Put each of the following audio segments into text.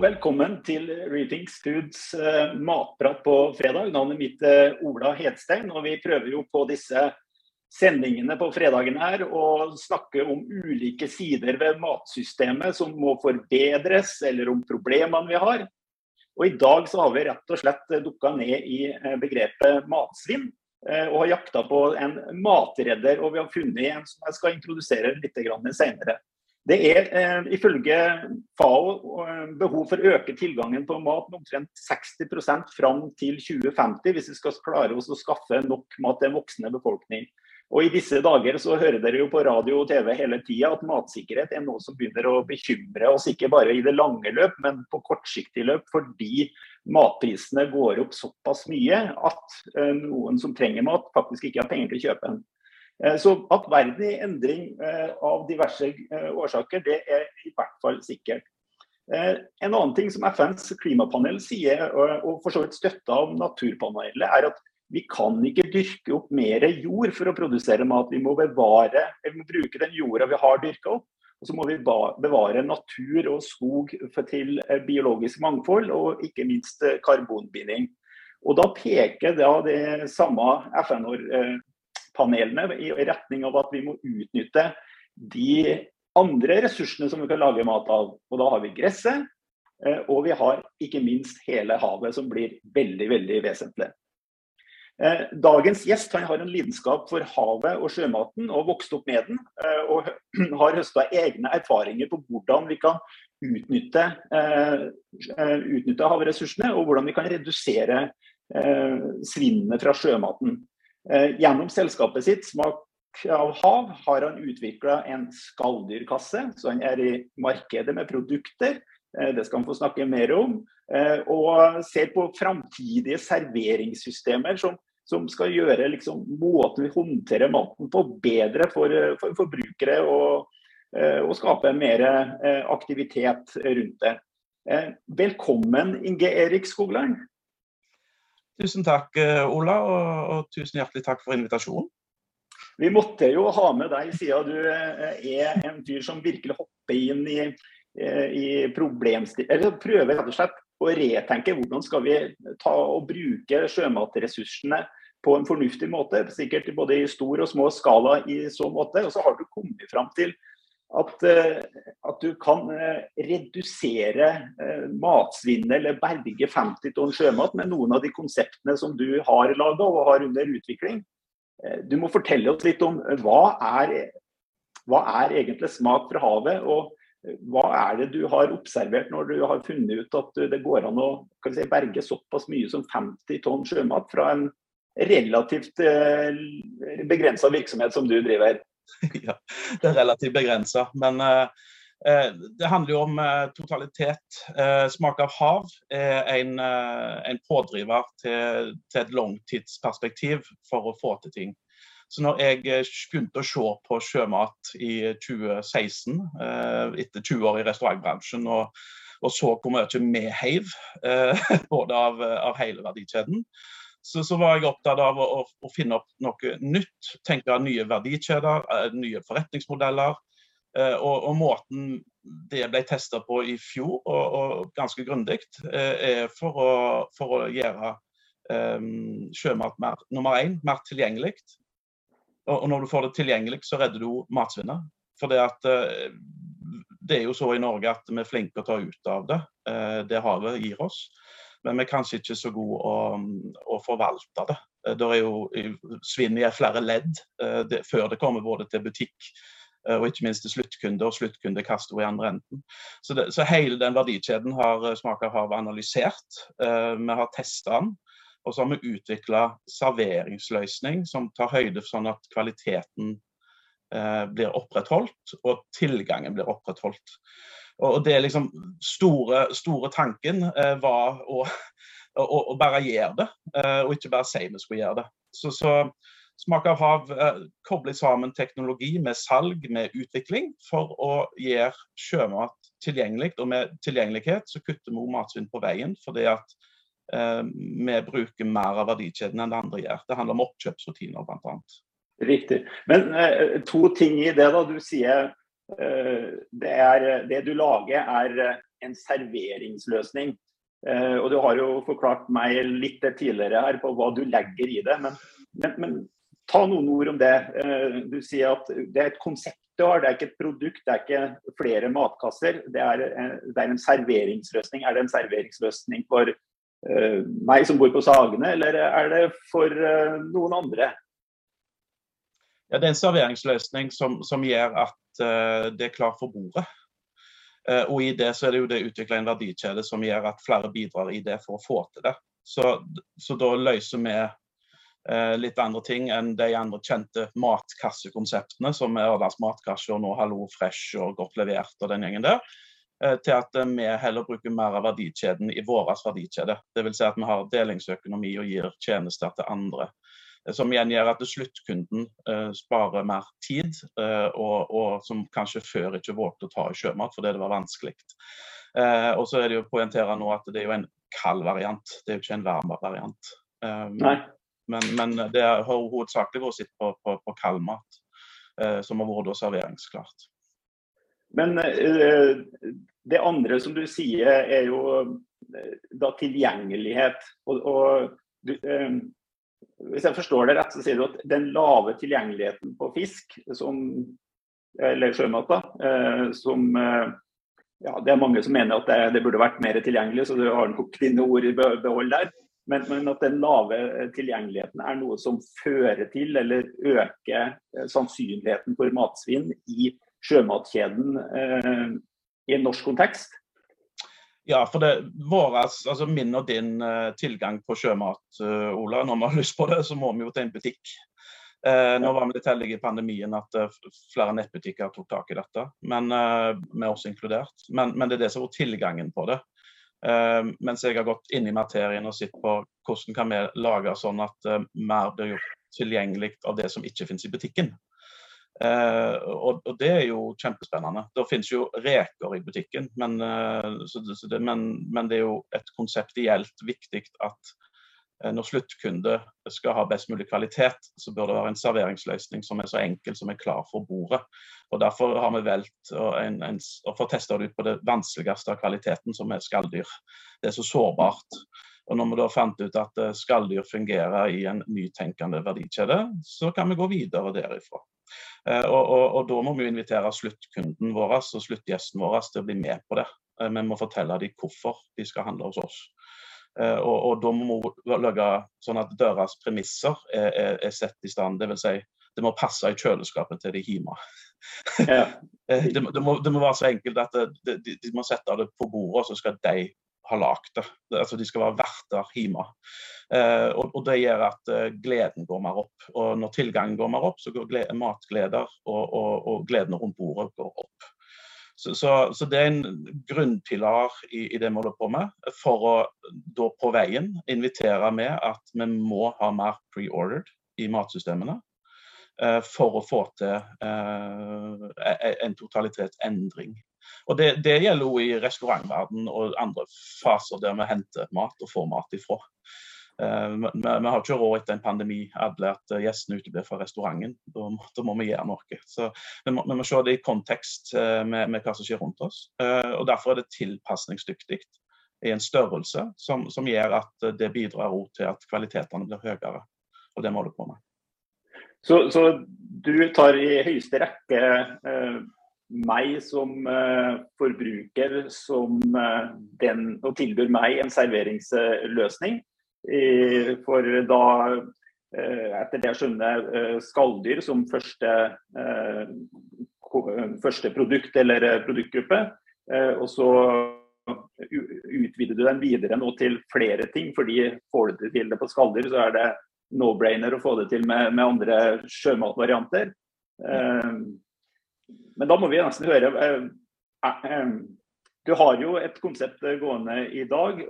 velkommen til Rethinks Foods uh, matprat på fredag. Navnet mitt er Ola Hedstein, og vi prøver jo på disse sendingene på fredagen her å snakke om ulike sider ved matsystemet som må forbedres, eller om problemene vi har. Og I dag så har vi rett og slett dukka ned i eh, begrepet matsvinn. Og har jakta på en matredder, og vi har funnet en som jeg skal introdusere litt senere. Det er eh, ifølge FAO eh, behov for å øke tilgangen på mat med omtrent 60% fram til 2050, hvis vi skal klare oss å skaffe nok mat til en voksende befolkning. Og I disse dager så hører dere jo på radio og TV hele tida at matsikkerhet er noe som begynner å bekymre oss, ikke bare i det lange løp, men på kortsiktig løp, fordi matprisene går opp såpass mye at eh, noen som trenger mat, faktisk ikke har penger til å kjøpe den. Eh, så at verden er i endring eh, av diverse eh, årsaker, det er i hvert fall sikkert. En annen ting som FNs klimapanel sier, og for så vidt støtta av Naturpanelet, er at vi kan ikke dyrke opp mer jord for å produsere mat. Vi må, bevare, må bruke den jorda vi har dyrka opp. Og så må vi bevare natur og skog til biologisk mangfold og ikke minst karbonbinding. Og Da peker da det samme FN-år panelene i retning av at vi må utnytte de andre ressursene som vi kan lage mat av. Og da har vi gresset, eh, og vi har ikke minst hele havet, som blir veldig, veldig vesentlig. Eh, dagens gjest har en lidenskap for havet og sjømaten, og vokst opp med den. Eh, og har høsta egne erfaringer på hvordan vi kan utnytte, utnytte havressursene, og hvordan vi kan redusere svinnet fra sjømaten. Eh, gjennom selskapet sitt Smak av hav har han utvikla en skalldyrkasse, så han er i markedet med produkter. Eh, det skal han få snakke mer om. Eh, og ser på framtidige serveringssystemer som, som skal gjøre liksom, måten vi håndterer maten på bedre for, for. Og, og, skape mer aktivitet rundt det. Velkommen, Inge Erik Skogland. Tusen takk, eh, Ola, og, og, tusen hjertelig takk for invitasjonen. Vi måtte jo ha med deg, siden du eh, er en fyr som virkelig hopper inn i, eh, i. Eller prøver rett og slett å retenke hvordan skal vi ta og bruke sjømatressursene på en fornuftig måte. Sikkert både i stor og små skala i så måte. Og så har du kommet fram til at, eh, at, du kan eh, redusere eh, matsvinnet eller berge 50 tonn sjømat med noen av de konseptene som du har laga og har under utvikling. Du må fortelle oss litt om hva er, hva er egentlig smak fra havet, og hva er det du har observert når du har funnet ut at det går an å si, berge såpass mye som 50 tonn sjømat fra en relativt begrensa virksomhet som du driver? ja, det er relativt begrensa. Men uh, det handler jo om uh, totalitet. Smak av hav er en, en pådriver til, til, et langtidsperspektiv for å få til ting. Så når jeg begynte å se på sjømat i 2016, etter 20 år i restaurantbransjen, og, og så hvor mye vi heiv, både av, av hele verdikjeden, så, så, var jeg opptatt av å, å, finne opp noe nytt. Tenke nye verdikjeder, eh, nye forretningsmodeller. Eh, og, og måten det ble testa på i fjor, og, og ganske grundig, eh, er for å, for å gjøre um, sjømat mer, nummer én mer tilgjengelig. Og, og, når du får det tilgjengelig, så redder du matsvinnet. For det, at, det er jo så i Norge at vi er flinke å ta ut av det, det havet gir oss men vi er kanskje ikke så gode å, å forvalte det. Eh, det er jo svinn i flere ledd eh, det, før det kommer både til butikk eh, og ikke minst til sluttkunde, og sluttkunde kaster i andre enden. Så, det, så, hele den verdikjeden har Smaker Hav analysert. Vi har testa den. Og så har vi utvikla serveringsløsning som tar høyde for sånn at kvaliteten blir opprettholdt og tilgangen blir opprettholdt. Og det liksom store, store tanken eh, var å, å, å, bare gjøre det, eh, og ikke bare si vi skulle gjøre det. Så, så Smak av hav eh, kobler sammen teknologi med salg, med utvikling, for å gjøre sjømat tilgjengelig. Og med tilgjengelighet så kutter vi matsvinn på veien, fordi at eh, vi bruker mer av verdikjeden enn det andre gjør. Det handler om oppkjøpsrutiner bl.a. Riktig. Men eh, to ting i det. da. Du sier det, er, det du lager, er en serveringsløsning. Og Du har jo forklart meg litt tidligere her på hva du legger i det. Men, men, men ta noen ord om det. Du sier at det er et konsept du har, det er ikke et produkt, det er ikke flere matkasser. Det er, det er en serveringsløsning. Er det en serveringsløsning for meg som bor på Sagene, eller er det for noen andre? Ja, Det er en serveringsløsning som, som gjør at uh, det er klart for bordet. og i det så er det jo det utvikla en verdikjede som gjør at flere bidrar i det for å få til det. Så, så da løser vi uh, litt andre ting enn de andre kjente matkassekonseptene, som er Arendals matkasse og nå Hallo Fresh og Godt levert og den gjengen der. Til at vi heller bruker mer av verdikjeden i vår verdikjede. Dvs. Si at vi har delingsøkonomi og gir tjenester til andre. Som igjen gjør at sluttkunden uh, sparer mer tid, uh, og, og, som kanskje før ikke vågte å ta i sjømat fordi det var vanskelig. Uh, og så er det jo å poengtere nå at det er jo en kald variant, det er jo ikke en varm variant. Nei. Men, men det har hovedsakelig vært sitt på, på, på kaldmat, eh, som har vært serveringsklart. Men eh, det andre som du sier, er jo eh, da tilgjengelighet. Og, og du, eh, hvis jeg forstår det rett, så sier du at den lave tilgjengeligheten på fisk, som, eller sjømat, da, eh, som eh, ja, Det er mange som mener at det, det, burde vært mer tilgjengelig, så du har nok dine ord i behold der. Men, men, at den lave tilgjengeligheten er noe som fører til eller øker eh, sannsynligheten for matsvinn i sjømatkjeden eh, i en norsk kontekst? Ja, for det vår, altså min og din uh, tilgang på sjømat, uh, Ola, når vi har lyst på det, så må vi jo til en butikk. Uh, nå var vi litt heldige i pandemien at flere nettbutikker tok tak i dette, men, med oss inkludert. Men, men, det er det som er tilgangen på det. Uh, mens jeg har gått inn i materien og sett på hvordan kan vi lage sånn at mer blir gjort tilgjengelig av det som ikke finnes i butikken. Uh, og, og, det er jo kjempespennende. Det finnes jo reker i butikken, men, så, så det, men, men, det er jo et konseptielt viktig at Eh, når sluttkunde skal ha best mulig kvalitet, så bør det være en serveringsløsning som er så enkel som er klar for bordet. Og Derfor har vi valgt å få testa det ut på det vanskeligste av kvaliteten, som er skalldyr. Det er så sårbart. Og Når vi da fant ut at eh, skalldyr fungerer i en nytenkende verdikjede, så kan vi gå videre derifra. Eh, og, og, og Da må vi invitere sluttkunden vår og sluttgjesten vår til å bli med på det. Vi må fortelle dem hvorfor de skal handle hos oss. Eh, og, og, da må vi lage sånn at deres premisser er, er, er sett i stand. Det vil Si, det må passe i kjøleskapet til de hjemme. Ja. Eh, det, det, må, det, må, være så enkelt at de, de, de, må sette det på bordet, og så skal de ha lagd det. Altså, de skal være verter hjemme. Eh, og, og, det gjør at eh, gleden går mer opp. Og når tilgangen går mer opp, så går glede, matgleder og, og, og gleden rundt bordet går opp. Så, så, så, det er en grunnpilar i, i, det vi holder på med, for å da på veien invitere med at vi må ha mer pre-ordered i matsystemene. Uh, for å få til uh, en totalitetsendring. Og det, det gjelder òg i restaurantverdenen og andre faser der vi henter mat og får mat ifra. Eh, vi, har ikke råd etter en pandemi alle at gjestene uteblir fra restauranten. Da, da, må vi gjøre noe. Så vi må, vi må se det i kontekst eh, med, med, hva som skjer rundt oss. og Derfor er det tilpasningsdyktig i en størrelse som, som gjør at det bidrar til at kvalitetene blir høyere. Og det må du på med. Så, så du tar i høyeste rekke meg som eh, forbruker som eh, den, og tilbyr meg en serveringsløsning for da, eh, etter det jeg skjønner, eh, skalldyr som første, eh, første produkt eller produktgruppe. Og så utvider du den videre nå til flere ting, fordi får du til det på skalldyr, så er det no-brainer å få det til med, med andre sjømatvarianter. Men da må vi nesten høre Du har jo et konsept gående i dag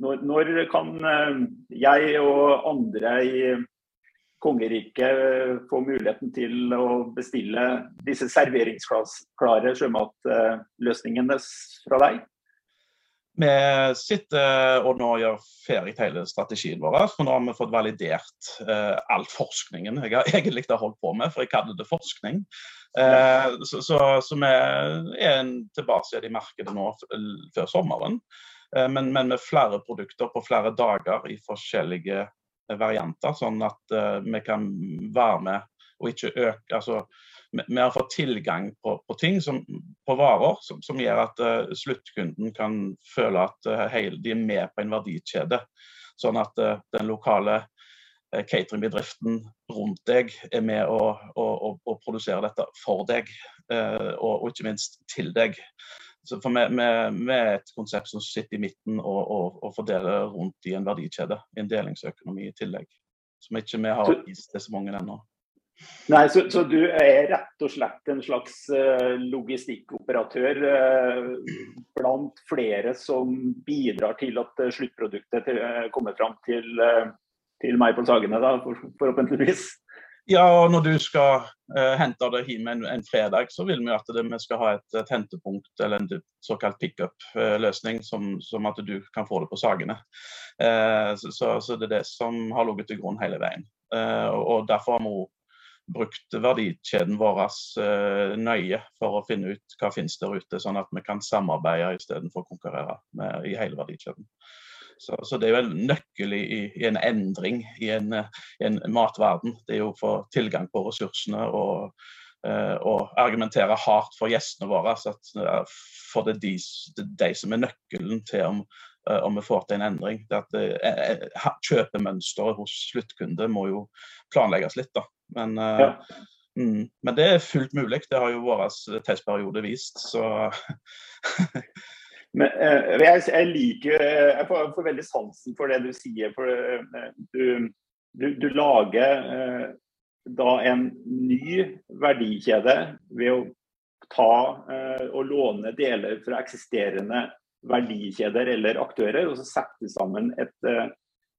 når, kan eh, jeg og andre i kongeriket få muligheten til å bestille disse serveringsklare sjømatløsningene fra deg? Vi sitter og nå gjør ferdig hele strategien vår. For nå har vi fått validert uh, all forskningen jeg har egentlig har holdt på med, for jeg kaller det forskning. Uh, så, så, så, vi er tilbake i markedet nå før sommeren. Uh, men, men, med flere produkter på flere dager i forskjellige varianter, sånn at vi kan være med og ikke øke altså, vi har fått tilgang på, på ting, som, på varer, som, som gjør at uh, sluttkunden kan føle at uh, hele, de er med på en verdikjede. Sånn at uh, den lokale cateringbedriften rundt deg er med å, å, å, å produsere dette for deg, og, og, ikke minst til deg. Så for vi, vi, vi, er et konsept som sitter i midten og, og, og fordeler rundt i en verdikjede, i en delingsøkonomi i tillegg. Som ikke vi har vist til så mange ennå. Nei, så, så, du er rett og slett en slags uh, logistikkoperatør uh, blant flere som bidrar til at uh, sluttproduktet kommer fram til, til meg på Sagene, da, for, forhåpentligvis? Ja, og når du skal hente det hjem en, en, fredag, så vil vi at det, vi skal ha et, et hentepunkt eller en såkalt pickup-løsning, som, som, at du kan få det på Sagene. Så, så, så, det er det som har ligget til grunn hele veien. og Derfor har vi brukt verdikjeden vår eh, nøye for å finne ut hva finnes der ute, sånn at vi kan samarbeide istedenfor å konkurrere med, i hele verdikjeden. Så, så, Det er jo en nøkkel i, i en endring i en, en, matverden. Det er jo å få tilgang på ressursene og, og argumentere hardt for gjestene våre. Så at, uh, for det er de, de, som er nøkkelen til om, om vi får til en endring. Det at Kjøpemønsteret hos sluttkunde må jo planlegges litt. da. Men, uh, ja. mm, men, det er fullt mulig. Det har jo vår testperiode vist. Så men, uh, jeg, jeg, liker Jeg får, får, veldig sansen for det du sier. For du, du, du, lager da en ny verdikjede ved å ta og låne deler fra eksisterende verdikjeder eller aktører, og så sette sammen et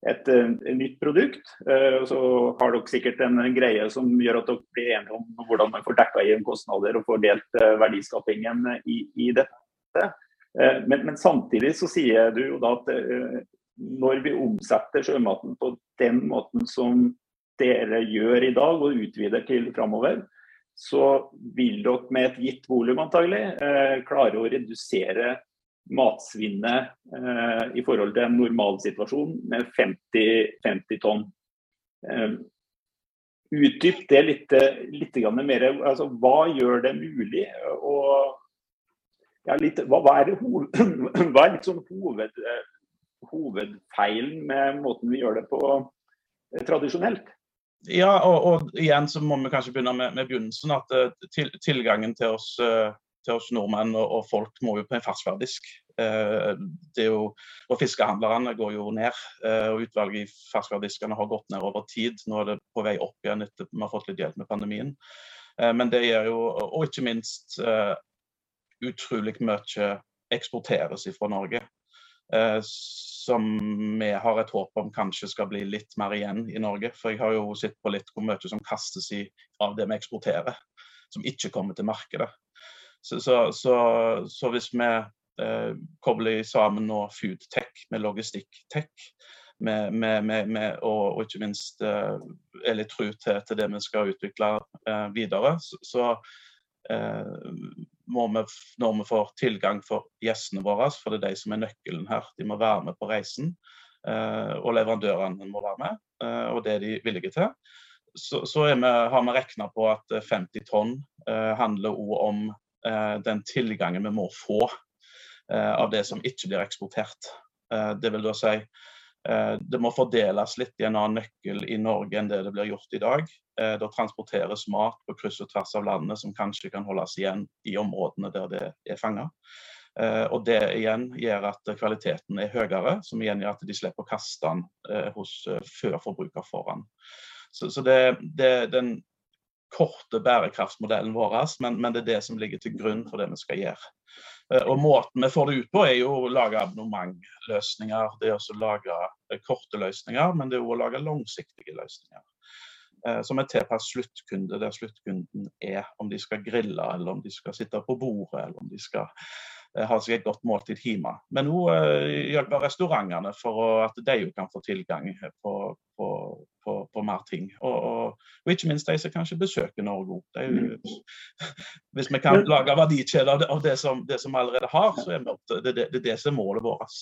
et, et, eh, nytt produkt. Uh, så har dere sikkert en, greie som gjør at dere blir enige om hvordan man får dekka igjen kostnader og får delt uh, verdiskapingen i, i dette. Men, men, samtidig så sier du jo da at når vi omsetter sjømaten på den måten som dere gjør i dag og utvider til framover, så vil dere med et gitt volum antagelig klare å redusere matsvinnet eh, i forhold til en normalsituasjon med 50, 50 tonn. Eh, Utdyp det litt, litt mer. Altså, hva gjør det mulig? Og, ja, litt, hva, hva, er hoved, hva, er sånn hoved, hovedfeilen med måten vi gjør det på eh, tradisjonelt? Ja, og, og, igjen så må vi kanskje begynne med, med begynnelsen. At uh, til, tilgangen til oss uh, til oss nordmenn og, og folk må jo på en ferskvaredisk. Eh, er Fiskehandlerne går jo ned, eh, og utvalget i ferskvarediskene har gått ned over tid. Nå er det på vei opp igjen etter vi har fått litt hjelp med pandemien. Eh, men det gjør jo, og ikke minst eh, utrolig mye eksporteres fra Norge. Eh, som vi har et håp om kanskje skal bli litt mer igjen i Norge. For jeg har jo sett på litt hvor mye som kastes i, av det vi eksporterer, som ikke kommer til markedet. Så, så, så, så hvis vi eh, kobler sammen nå foodtech med logistikktech, med, med, med, og, og, ikke minst eh, er litt tro til, til, det vi skal utvikle eh, videre, så, eh, må vi, når vi får tilgang for gjestene våre, for det er de som er nøkkelen her, de må være med på reisen. Eh, og leverandørene må være med, eh, og det er de villige til. Så, så vi, har vi regna på at 50 tonn handler òg om Eh, den tilgangen vi må få eh, av det som ikke blir eksportert. Eh, det vil da si det må fordeles litt i en annen nøkkel i Norge enn det det blir gjort i dag. Da transporteres mat på kryss og tvers av landet som kanskje kan holdes igjen i områdene der det er fanga. Og det igjen gjør at kvaliteten er høyere, som igjen gjør at de slipper å kaste den hos, før forbruker foran. Så, så det, det, den korte bærekraftsmodellen vår, men, men, det er det som ligger til grunn for det vi skal gjøre. Eh, og Måten vi får det ut på, er jo å lage abonnementløsninger. Det er også å lage eh, korte løsninger, men det er også å lage langsiktige løsninger. Eh, som er tilpasset sluttkunde, der sluttkunden er. Om de skal grille, eller om de skal sitte på bordet, eller om de skal ha seg et godt måltid hjemme. Men òg hjelpe restaurantene for at de kan få tilgang på, på, på mer ting. Og, og, og, ikke minst de som kanskje besøker Norge òg. Hvis vi kan lage verdikjeder av, av det, som, det som allerede har, så er det det, det, det som er målet vårt.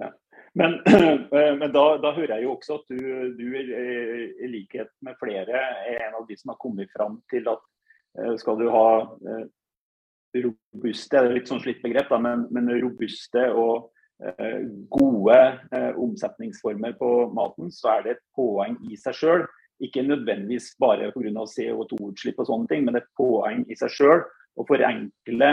Ja. Men, men da, da, hører jeg jo også at du, du, i likhet med flere er en av de som har kommet fram til at eh, skal du ha eh, robuste, det er litt sånn slitt begrep, da, men, men, robuste og eh, gode omsetningsformer på maten, så er det et poeng i seg sjøl. Ikke nødvendigvis bare pga. CO2-utslipp og sånne ting, men det er et poeng i seg sjøl å forenkle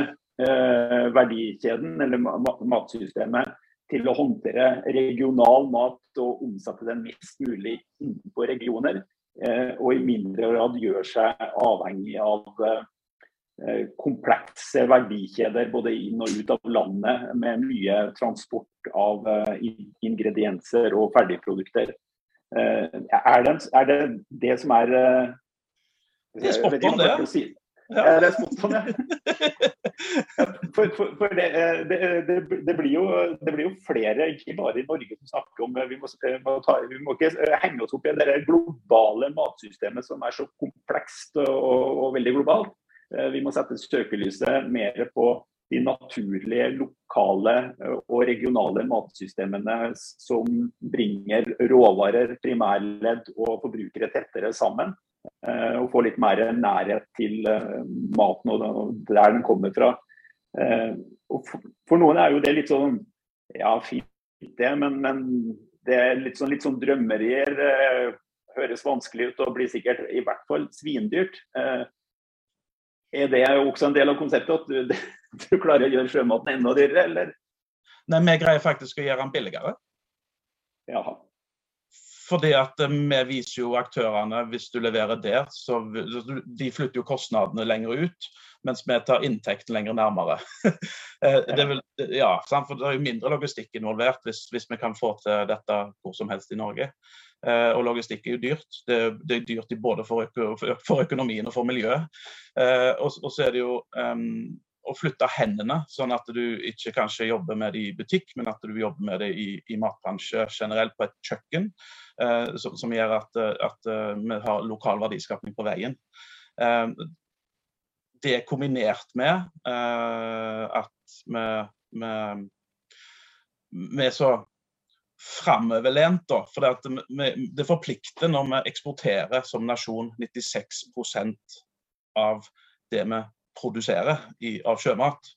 verdikjeden eller matsystemet til å håndtere regional mat og omsette den mest mulig innenfor regioner. Eh, og i mindre grad gjør seg avhengig av eh, komplekse verdikjeder både inn og ut av landet med mye transport av eh, ingredienser og ferdigprodukter. Er det, er det, det som er Det er spot on, det. Si. Ja. Det er spot on, ja. For, for, for det, det, det, blir jo, det blir jo flere, ikke bare i Norge, som snakker om vi må ta, vi må ikke henge oss opp i det globale matsystemet som er så komplekst og, og veldig globalt. Vi må sette søkelyset mer på de naturlige, lokale og regionale matsystemene som bringer råvarer, primærledd og forbrukere tettere sammen. Eh, og få litt mer nærhet til eh, maten og der den kommer fra. Eh, for noen er jo det litt sånn ja, fint det, men, men det er litt sånn, litt sånn drømmerier. Høres vanskelig ut og blir sikkert i hvert fall svindyrt. Er det også en del av konseptet at du, du klarer å gjøre sjømaten enda dyrere, eller? Nei, vi greier faktisk å gjøre den billigere. Jaha. Fordi at eh, vi viser jo aktørene, hvis du leverer der, så de flytter jo kostnadene lenger ut, mens vi tar inntekten lenger nærmere. Eh, det, vil, ja, for det er jo mindre logistikk involvert hvis, hvis, vi kan få til dette hvor som helst i Norge. Eh, og logistikk er jo dyrt. Det, det er dyrt både for, øko, for, økonomien og for miljøet. Og så er det jo um, å flytte hendene, sånn at du ikke kanskje jobber med det i butikk, men at du jobber med det i, i matbransje generelt på et kjøkken, eh, som, som, gjør at, at uh, vi har lokal verdiskapning på veien. Eh, det kombinert med eh, at vi er så framoverlent, da. For det, vi, det forplikter når vi eksporterer som nasjon 96% av det vi produserer i, av sjømat.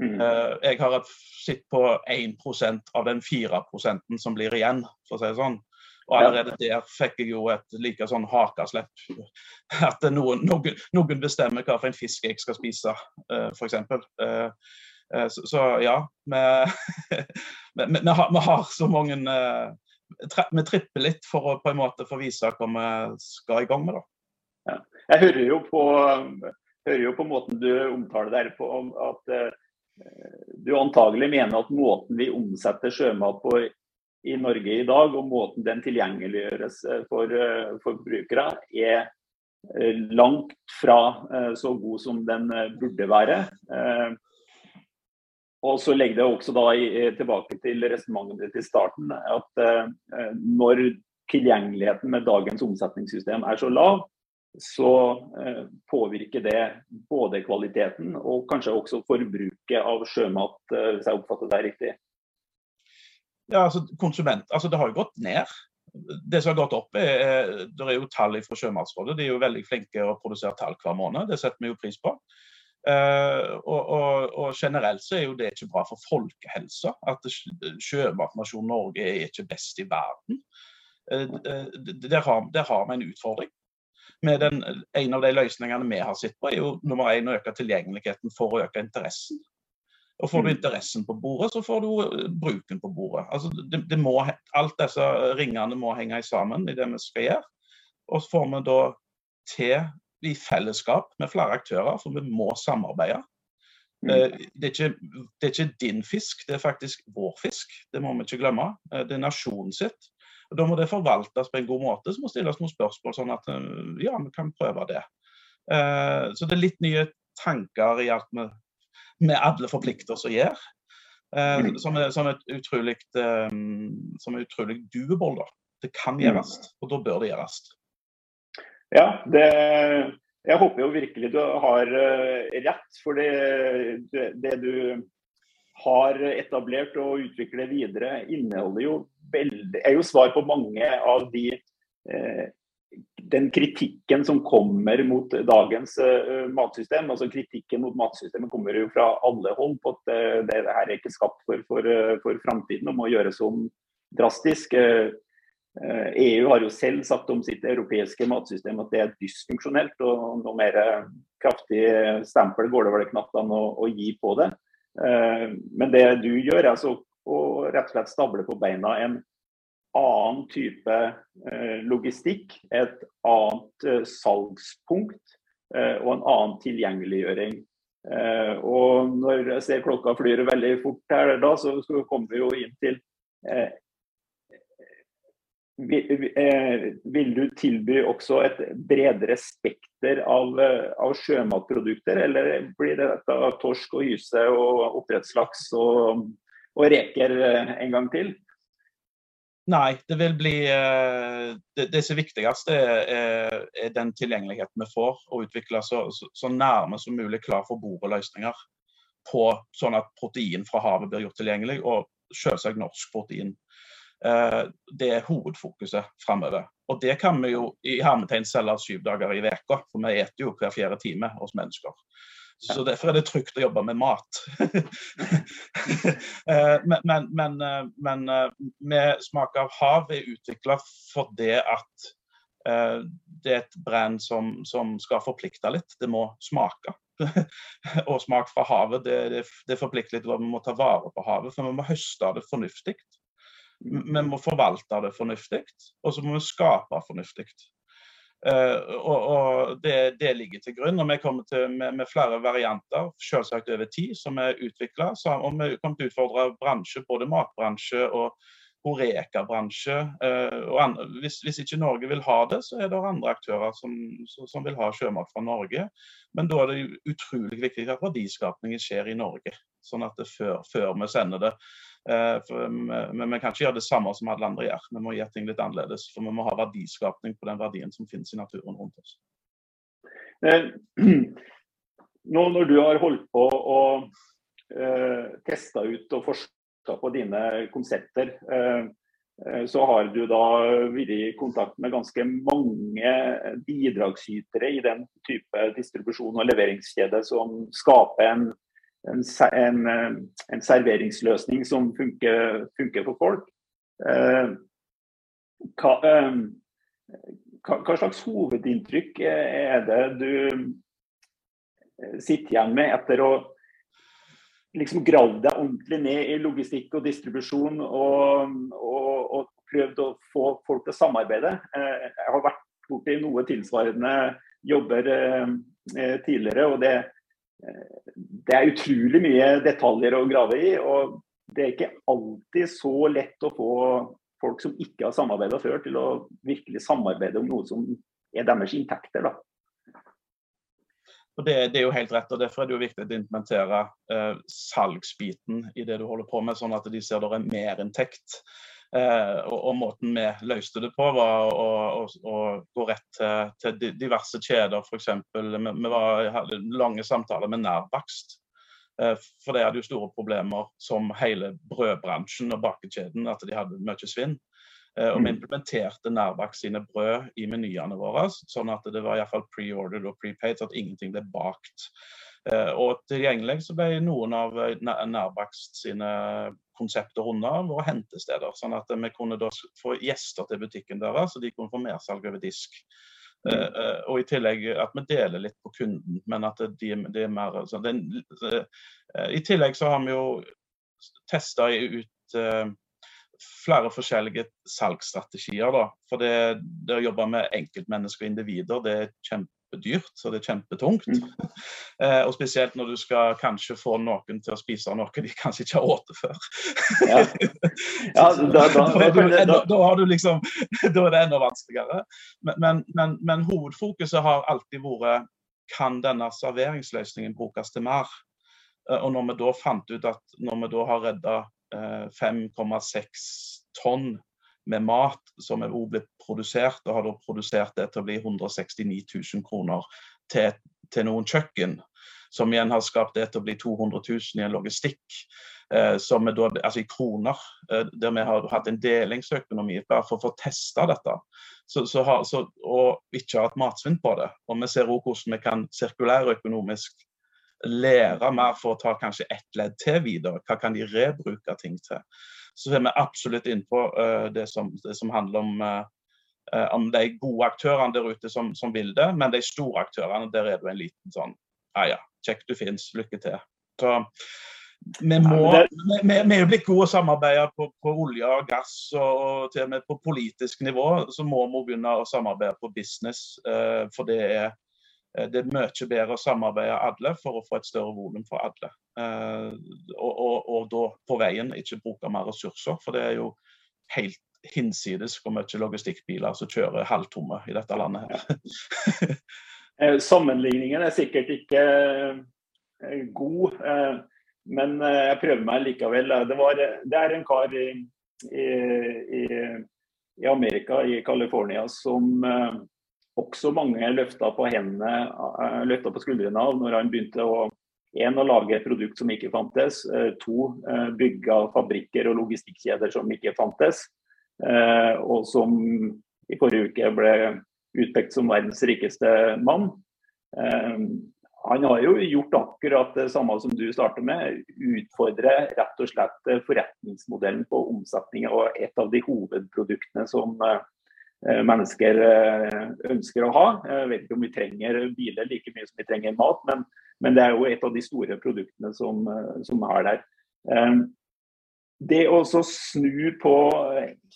Mm. Uh, jeg har sett på 1% av den 4 som blir igjen, for å si det sånn. Og allerede der fikk jeg jo et like sånn hakaslepp. At noen, noen, noen, bestemmer hva for en fisk jeg skal spise, uh, f.eks. Uh, uh, så, så, ja, vi, vi, vi, har, vi, har, så mange uh, Vi tripper litt for å på en måte få vise hva vi skal i gang med. da. Ja. Jeg hører jo på hører jo på måten du omtaler det på, at uh, du antagelig mener at måten vi omsetter sjømat på i Norge i dag, og måten den tilgjengeliggjøres eh, for uh, forbrukere, er langt fra så god som den burde være. Og så legger det også da tilbake til resonnementet til starten, at når tilgjengeligheten med dagens omsetningssystem er så lav, så eh, påvirker det både kvaliteten og kanskje også forbruket av sjømat, eh, hvis jeg oppfatter det riktig? Ja, altså konsument, altså Det har jo gått ned. Det som har gått opp, er, det er jo tall fra Sjømatsrådet. De er jo veldig flinke å produsere tall hver måned. Det setter vi jo pris på. Uh, og, og, og, generelt så er jo det ikke bra for folkehelsa. At sjømatnasjonen Norge er ikke best i verden. Uh, der, har, der har vi en utfordring med den, en av de løsningene vi har sett på, er jo nummer én å øke tilgjengeligheten for å øke interessen. Og Får du mm. interessen på bordet, så får du eh, bruken på bordet. Altså, det, det må, alt disse ringene må henge sammen i det vi skal gjøre. Og så får vi da til i fellesskap med flere aktører, for vi må samarbeide. Mm. Eh, det, er ikke, det er ikke din fisk, det er faktisk vår fisk. Det må vi ikke glemme. Eh, det er nasjonen sitt. Da må det forvaltes på en god måte, så må stilles noen spørsmål, sånn at eh, ja, vi kan prøve det. Eh, så det er litt nye tanker i alt vi, vi alle forplikter oss å gjøre. Uh, som, er, som, er utrolig, som er utrolig doable. da. Det kan mm. gjøres, og da bør det gjøres. Ja, det, jeg håper jo virkelig du har rett. For det, det du har etablert og utvikler videre, inneholder jo veldig, er jo svar på mange av de eh, den kritikken som kommer mot dagens uh, matsystem. altså Kritikken mot matsystemet kommer jo fra alle hold på at uh, det, det her er ikke skapt for, for, uh, for framtiden og må gjøres om drastisk. EU har jo selv sagt om sitt europeiske matsystem at det er dysfunksjonelt. og Noe mer kraftig stempel går det vel knapt an å, å gi på det. Men det du gjør, er altså å rett og slett stable på beina en annen type eh, logistikk, et annet eh, salgspunkt eh, og en annen tilgjengeliggjøring. Og når jeg ser klokka flyr veldig fort her da, så kommer vi jo inn til vil du tilby også et bredere spekter av, av, sjømatprodukter, eller blir det dette torsk og hyse og oppdrettslaks og, og reker en gang til? Nei, det vil bli eh, Det, det som er viktigst, er, er, den tilgjengeligheten vi får, og utvikle så, så, nærme som mulig klar for bordet-løsninger på sånn at protein fra havet blir gjort tilgjengelig, og selvsagt norsk protein. Eh, det er hovedfokuset framover. Og det kan vi jo i hermetegn selge syv dager i veka, for vi spiser jo hver fjerde time hos mennesker. Så Derfor er det trygt å jobbe med mat. Eh, men, men, men, eh, men, med Smak av hav er utvikla fordi at det er et brand som, som, skal forplikte litt. Det må smake. og smak fra havet, det, det, det forplikter litt. Vi må ta vare på havet, for vi må høste av det fornuftig. Vi må forvalte det fornuftig, og så må vi skape fornuftig. Uh, og, og det, det, ligger til grunn. og Vi kommer til med, med flere varianter selvsagt over tid som er utvikla. Og vi kommer til å utfordre bransje, både matbransje og Horeka-bransje. Uh, hvis, hvis, ikke Norge vil ha det, så er det andre aktører som, som, vil ha sjømat fra Norge. Men da er det utrolig viktig at verdiskapningen skjer i Norge. Sånn at det før, før vi sender det Eh, men vi kan ikke gjøre det samme som alle andre gjør. Vi må gjøre ting litt annerledes. For vi må ha verdiskapning på den verdien som finnes i naturen rundt oss. Eh, nå når du har holdt på å eh, teste ut og forska på dine konsepter, eh, eh, så har du da vært i kontakt med ganske mange bidragsytere i den type distribusjon og leveringskjede som skaper en en, en, eh, en serveringsløsning som funker, funker for folk. Hva, hva, slags hovedinntrykk er det du sitter igjen med etter å liksom gravd deg ordentlig ned i logistikk og distribusjon og, og, og, prøvd å få folk til å samarbeide. Jeg har vært borti noe tilsvarende jobber tidligere, og det, det er utrolig mye detaljer å grave i. og Det er ikke alltid så lett å få folk som ikke har samarbeida før, til å virkelig samarbeide om noe som er deres inntekter. da. Og det, det, er jo helt rett, og Derfor er det jo viktig å implementere eh, salgsbiten i det du holder på med, sånn at de ser det er merinntekt. Eh, og, og, måten vi løste det på, var å, å, å gå rett til, til diverse kjeder. F.eks. Vi, vi var, hadde lange samtaler med Nærbakst. Eh, for de hadde jo store problemer som hele brødbransjen og bakekjeden, at de hadde mye svinn. Eh, og vi mm. implementerte Nærbakst sine brød i menyene våre, sånn at det var iallfall pre-ordered og prepaid, så at ingenting ble bakt. Eh, og tilgjengelig så ble noen av Nærbakst sine konsepter unna våre hentesteder. Sånn at vi kunne da få gjester til butikken deres, så de kunne få mersalg over disk. Uh, og i tillegg at vi deler litt på kunden, men at de, de er mer uh, I tillegg så har vi jo testa ut uh, flere forskjellige salgsstrategier. da, For det, det å jobbe med enkeltmennesker og individer, det er kjempe kjempedyrt, og det er kjempetungt. Mm. Eh, og spesielt når du skal kanskje få noen til å spise noe de kanskje ikke har spist før. Ja. ja da, da, da, da, har du liksom Da er det enda vanskeligere. Men, men, men, men hovedfokuset har alltid vært kan denne serveringsløsningen brukes til mer? Og når vi da fant ut at når vi da har redda 5,6 tonn med mat som er blitt produsert, og har da produsert det til å bli 169 000 kroner til, til noen kjøkken, som igjen har skapt det til å bli 200 000 i en logistikk. Eh, som er da, altså i kroner, eh, der vi har hatt en delingsøkonomi bare for å få testa dette. Så, så har, så, og ikke hatt matsvinn på det. Og vi ser også hvordan vi kan sirkulærøkonomisk lære mer for å ta kanskje ett ledd til videre. Hva kan de rebruke ting til? Så er vi absolutt inne på uh, det, som, det, som, handler om, uh, om de gode aktørene der ute som, som, vil det, men de store aktørene, der er du en liten sånn Ja ja, kjekk du fins, lykke til. Så vi, må, vi, vi, er jo blitt gode å samarbeide på, på, olje og gass, og, til og med på politisk nivå så må vi begynne å samarbeide på business. Uh, for det er det er mye bedre å samarbeide alle for å få et større volum for alle. Eh, og, og, og, da på veien ikke bruke mer ressurser, for det er jo helt hinsides hvor mye logistikkbiler som kjører halvtomme i dette landet. her. Eh, sammenligningen er sikkert ikke god, men jeg prøver meg likevel. Det, var, det er en kar i, i, i Amerika, i California, som også mange løfta på hendene, eh, på skuldrene av når han begynte å en, å lage et produkt som ikke fantes. Eh, to, eh, bygge fabrikker og logistikkjeder som ikke fantes. Og som i forrige uke ble utpekt som verdens rikeste mann. Han har jo gjort akkurat det samme som du starter med. Utfordre rett og slett forretningsmodellen på omsetning og et av de hovedproduktene som mennesker eh, ønsker å ha. Jeg vet ikke om vi trenger biler like mye som vi trenger mat, men, men det er jo et av de store produktene som, eh, som er der. Det å snu på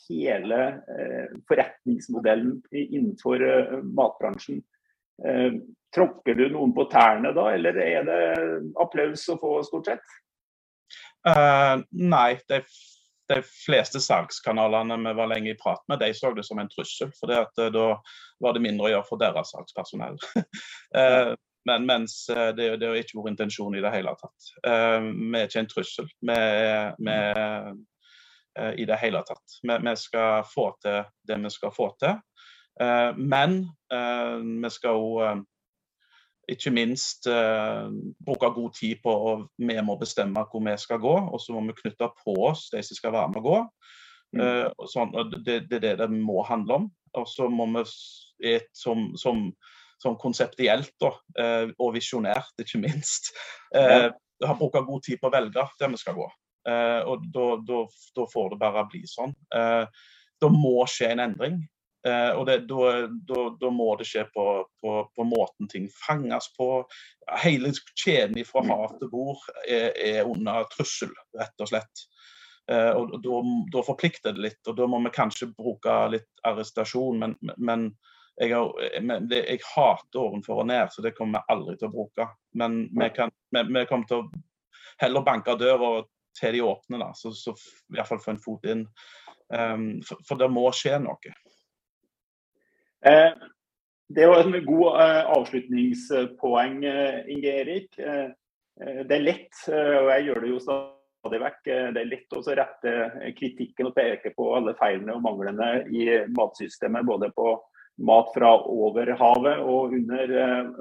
hele forretningsmodellen innenfor matbransjen, tråkker du noen på tærne da, eller er det applaus å få stort sett? Uh, nei, det de fleste salgskanalene vi var lenge i prat med, de så det som en trussel. For eh, da var det mindre å gjøre for deres salgspersonell. Eh, men mens eh, det, det er ikke vår intensjon i det hele tatt. Vi er ikke en trussel vi, vi, i det hele tatt. Vi, vi, skal få til det vi skal få til. Men vi skal òg ikke minst eh, bruke god tid på å vi må bestemme hvor vi skal gå, og så må vi knytte på oss de som skal være med å gå. Mm. Eh, sånn, det, det, er det det må handle om. Og så må vi et, som, som, som konseptielt da, eh, og visjonært, ikke minst, eh, ja. bruke god tid på å velge der vi skal gå. Eh, og da får det bare bli sånn. Eh, da må skje en endring. Eh, og Da må det skje på, på, på, måten ting fanges på. Hele kjeden fra hav til bord er, er, under trussel, rett og slett. Eh, og Da forplikter det litt, og da må vi kanskje bruke litt arrestasjon. Men, men, jeg, har, men det, jeg, hater ovenfor og ned, så det kommer vi aldri til å bruke. Men vi, kan, vi, vi kommer til å heller banke døra til de åpne, da, så, så i hvert fall få en fot inn. Um, for, for det må skje noe. Eh, det var en god eh, avslutningspoeng, eh, Inge Erik. Det er lett, og jeg gjør det jo stadig vekk, det er lett å rette kritikken og peke på alle feilene og manglene i matsystemet. Både på mat fra over havet og under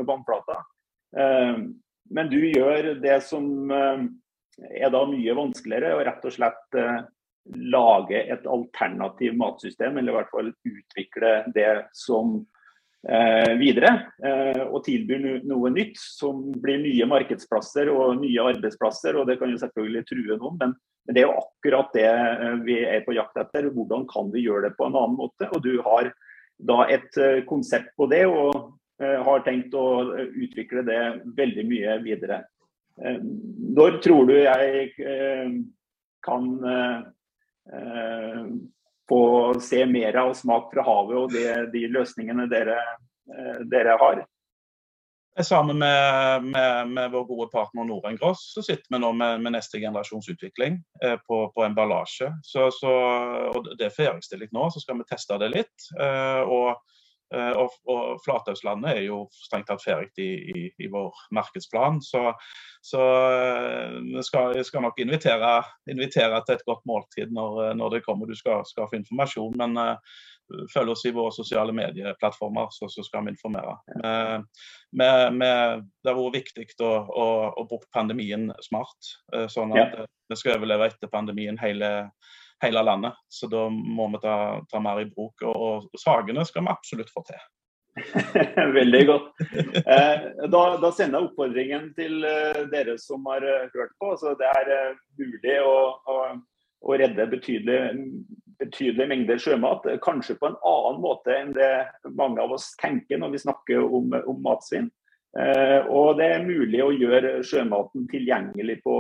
vannplata. Men du gjør det som er da mye vanskeligere, og rett og slett lage et alternativ matsystem, eller i hvert fall utvikle det som eh, videre. Eh, og tilbyr noe nytt som blir nye markedsplasser og nye arbeidsplasser. og Det kan jo selvfølgelig true noen, men, men det er jo akkurat det eh, vi er på jakt etter. Hvordan kan vi gjøre det på en annen måte? Og du har da et eh, konsept på det, og eh, har tenkt å utvikle det veldig mye videre. Eh, når tror du jeg kan få se mer av smak fra havet og det, de løsningene dere, eh, dere har. Sammen med, med, med, vår gode partner Norengros så sitter vi nå med, med neste generasjons utvikling eh, på, på, emballasje. Så, så, og det er ferdigstilt nå, så skal vi teste det litt. Eh, og Eh, og, og Flatøyslandet er jo strengt tatt ferdig i, i, i, vår markedsplan. Så, så eh, vi skal, skal, nok invitere, invitere, til et godt måltid når, når det kommer. Du skal, skal få informasjon. Men uh, følg oss i våre sosiale medieplattformer, så, så skal vi informere. Med, vi, det har vært viktig å, å, å, bruke pandemien smart, sånn at ja. vi skal overleve etter pandemien hele hele landet. Så da må vi ta, ta mer i bruk. Og, og Sagene skal vi absolutt få til. Veldig godt. Eh, da, da, sender jeg oppfordringen til eh, dere som har eh, hørt på. Så det er eh, mulig å, å, å redde betydelige, betydelige mengder sjømat. Kanskje på en annen måte enn det mange av oss tenker når vi snakker om, om matsvinn. Eh, og det er mulig å gjøre sjømaten tilgjengelig på,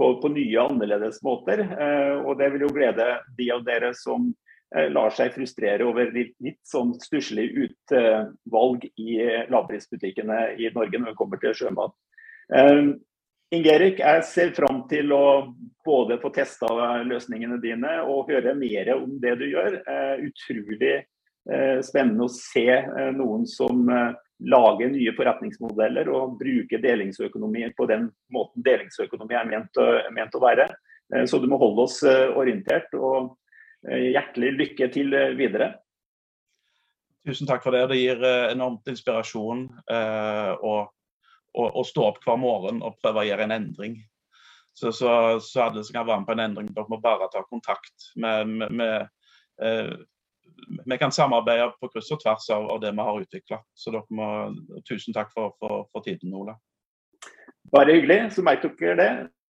på, på nye, annerledes måter. Eh, og det vil jo glede de av dere som eh, lar seg frustrere over litt, litt sånn stusslig utvalg i lavprisbutikkene i Norge når det kommer til sjømat. Ingerik, jeg ser fram til å både få testa løsningene dine og høre mer om det du gjør. Utrolig spennende å se noen som lage nye forretningsmodeller og bruke delingsøkonomi på den måten delingsøkonomi er ment, ment å være. Eh, så du må holde oss eh, orientert. og eh, Hjertelig lykke til videre. Tusen takk for det. Det gir enormt inspirasjon eh, å, å, å, stå opp hver morgen og prøve å gjøre en endring. Så, så, så alle som kan være med på en endring, dere må bare ta kontakt med, med, med eh, vi kan samarbeide på kryss og tvers av, av det vi har utvikla. Så tusen takk for, for, for tiden, Ola. Bare hyggelig. Så merk dere det.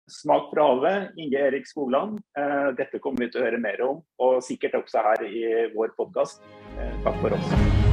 Smak fra havet, Inge Erik Skogland. Eh, dette kommer vi til å høre mer om, og sikkert også her i vår podkast. Eh, takk for oss.